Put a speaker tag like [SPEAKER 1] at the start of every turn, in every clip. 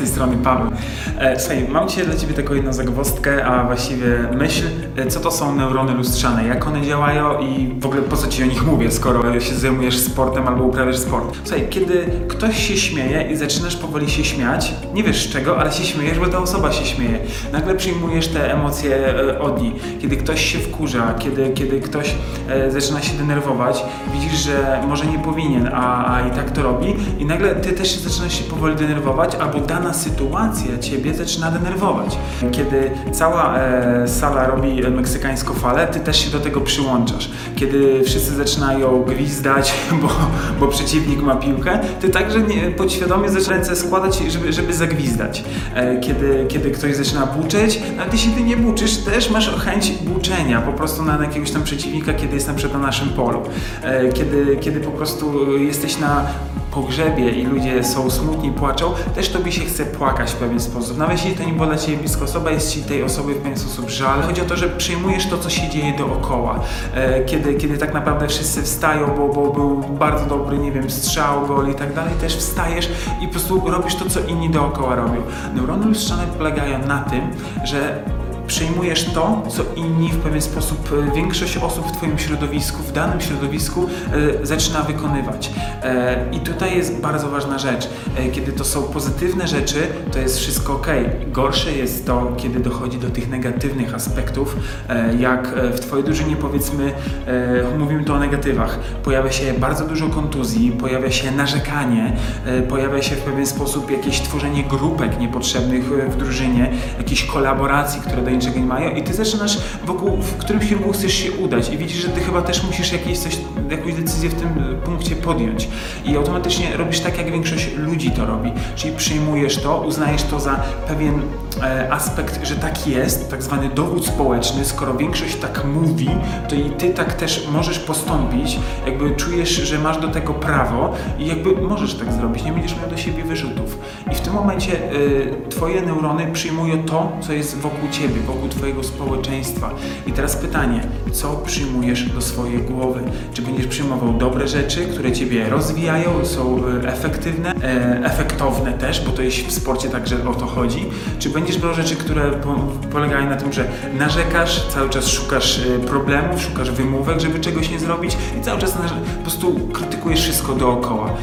[SPEAKER 1] z tej strony Paweł. E, słuchaj, mam dzisiaj dla Ciebie taką jedną zagwozdkę, a właściwie myśl, e, co to są neurony lustrzane, jak one działają i w ogóle po co Ci o nich mówię, skoro się zajmujesz sportem albo uprawiasz sport. Słuchaj, kiedy ktoś się śmieje i zaczynasz powoli się śmiać, nie wiesz z czego, ale się śmiejesz, bo ta osoba się śmieje. Nagle przyjmujesz te emocje e, od niej. Kiedy ktoś się wkurza, kiedy, kiedy ktoś zaczyna się denerwować, widzisz, że może nie powinien, a, a i tak to robi i nagle Ty też zaczynasz się powoli denerwować, albo dana sytuacja Ciebie zaczyna denerwować. Kiedy cała e, sala robi e, meksykańską falę, Ty też się do tego przyłączasz. Kiedy wszyscy zaczynają gwizdać, bo, bo przeciwnik ma piłkę, Ty także nie, podświadomie zaczynasz ręce składać, żeby, żeby zagwizdać. E, kiedy, kiedy ktoś zaczyna buczeć, no Ty się Ty nie buczysz, też masz chęć buczenia po prostu na, na jakiegoś tam przeciwnika, kiedy jest na przykład na naszym polu. E, kiedy, kiedy po prostu jesteś na pogrzebie i ludzie są smutni, płaczą, też tobie się chce płakać w pewien sposób. Nawet jeśli to nie dla ciebie bliska osoba, jest ci tej osoby w pewien sposób żal. Chodzi o to, że przyjmujesz to, co się dzieje dookoła. E, kiedy, kiedy tak naprawdę wszyscy wstają, bo, bo był bardzo dobry, nie wiem, strzał, gol i tak dalej, też wstajesz i po prostu robisz to, co inni dookoła robią. Neurony lustrzane polegają na tym, że przyjmujesz to, co inni w pewien sposób, e, większość osób w Twoim środowisku, w danym środowisku e, zaczyna wykonywać. E, I tutaj jest bardzo ważna rzecz. Kiedy to są pozytywne rzeczy, to jest wszystko ok. Gorsze jest to, kiedy dochodzi do tych negatywnych aspektów, jak w Twojej drużynie powiedzmy, mówimy tu o negatywach, pojawia się bardzo dużo kontuzji, pojawia się narzekanie, pojawia się w pewien sposób jakieś tworzenie grupek niepotrzebnych w drużynie, jakieś kolaboracji, które do niczego nie mają i ty zaczynasz wokół, w którymś kierunku chcesz się udać i widzisz, że ty chyba też musisz jakieś coś, jakąś decyzję w tym e, punkcie podjąć. I automatycznie robisz tak, jak większość ludzi to robi, czyli przyjmujesz to, uznajesz to za pewien e, aspekt, że tak jest, tak zwany dowód społeczny, skoro większość tak mówi, to i ty tak też możesz postąpić, jakby czujesz, że masz do tego prawo i jakby możesz tak zrobić, nie będziesz miał do siebie wyrzutów. I w tym momencie y, twoje neurony przyjmują to, co jest wokół ciebie, wokół twojego społeczeństwa. I teraz pytanie, co przyjmujesz do swojej głowy? Czy będziesz przyjmował dobre rzeczy, które ciebie rozwijają, są y, efektywne, e, efektowne też, bo to jest w sporcie także o to chodzi, czy będziesz brał rzeczy, które po, polegają na tym, że narzekasz, cały czas szukasz y, problemów, szukasz wymówek, żeby czegoś nie zrobić i cały czas po prostu krytykujesz wszystko dookoła.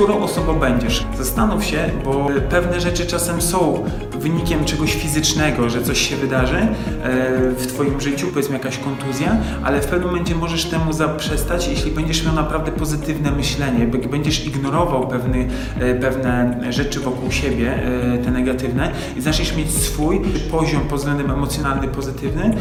[SPEAKER 1] Którą osobą będziesz? Zastanów się, bo pewne rzeczy czasem są wynikiem czegoś fizycznego, że coś się wydarzy e, w Twoim życiu, powiedzmy jakaś kontuzja, ale w pewnym momencie możesz temu zaprzestać, jeśli będziesz miał naprawdę pozytywne myślenie, będziesz ignorował pewny, e, pewne rzeczy wokół siebie, e, te negatywne i zaczniesz mieć swój poziom pod względem emocjonalny pozytywny,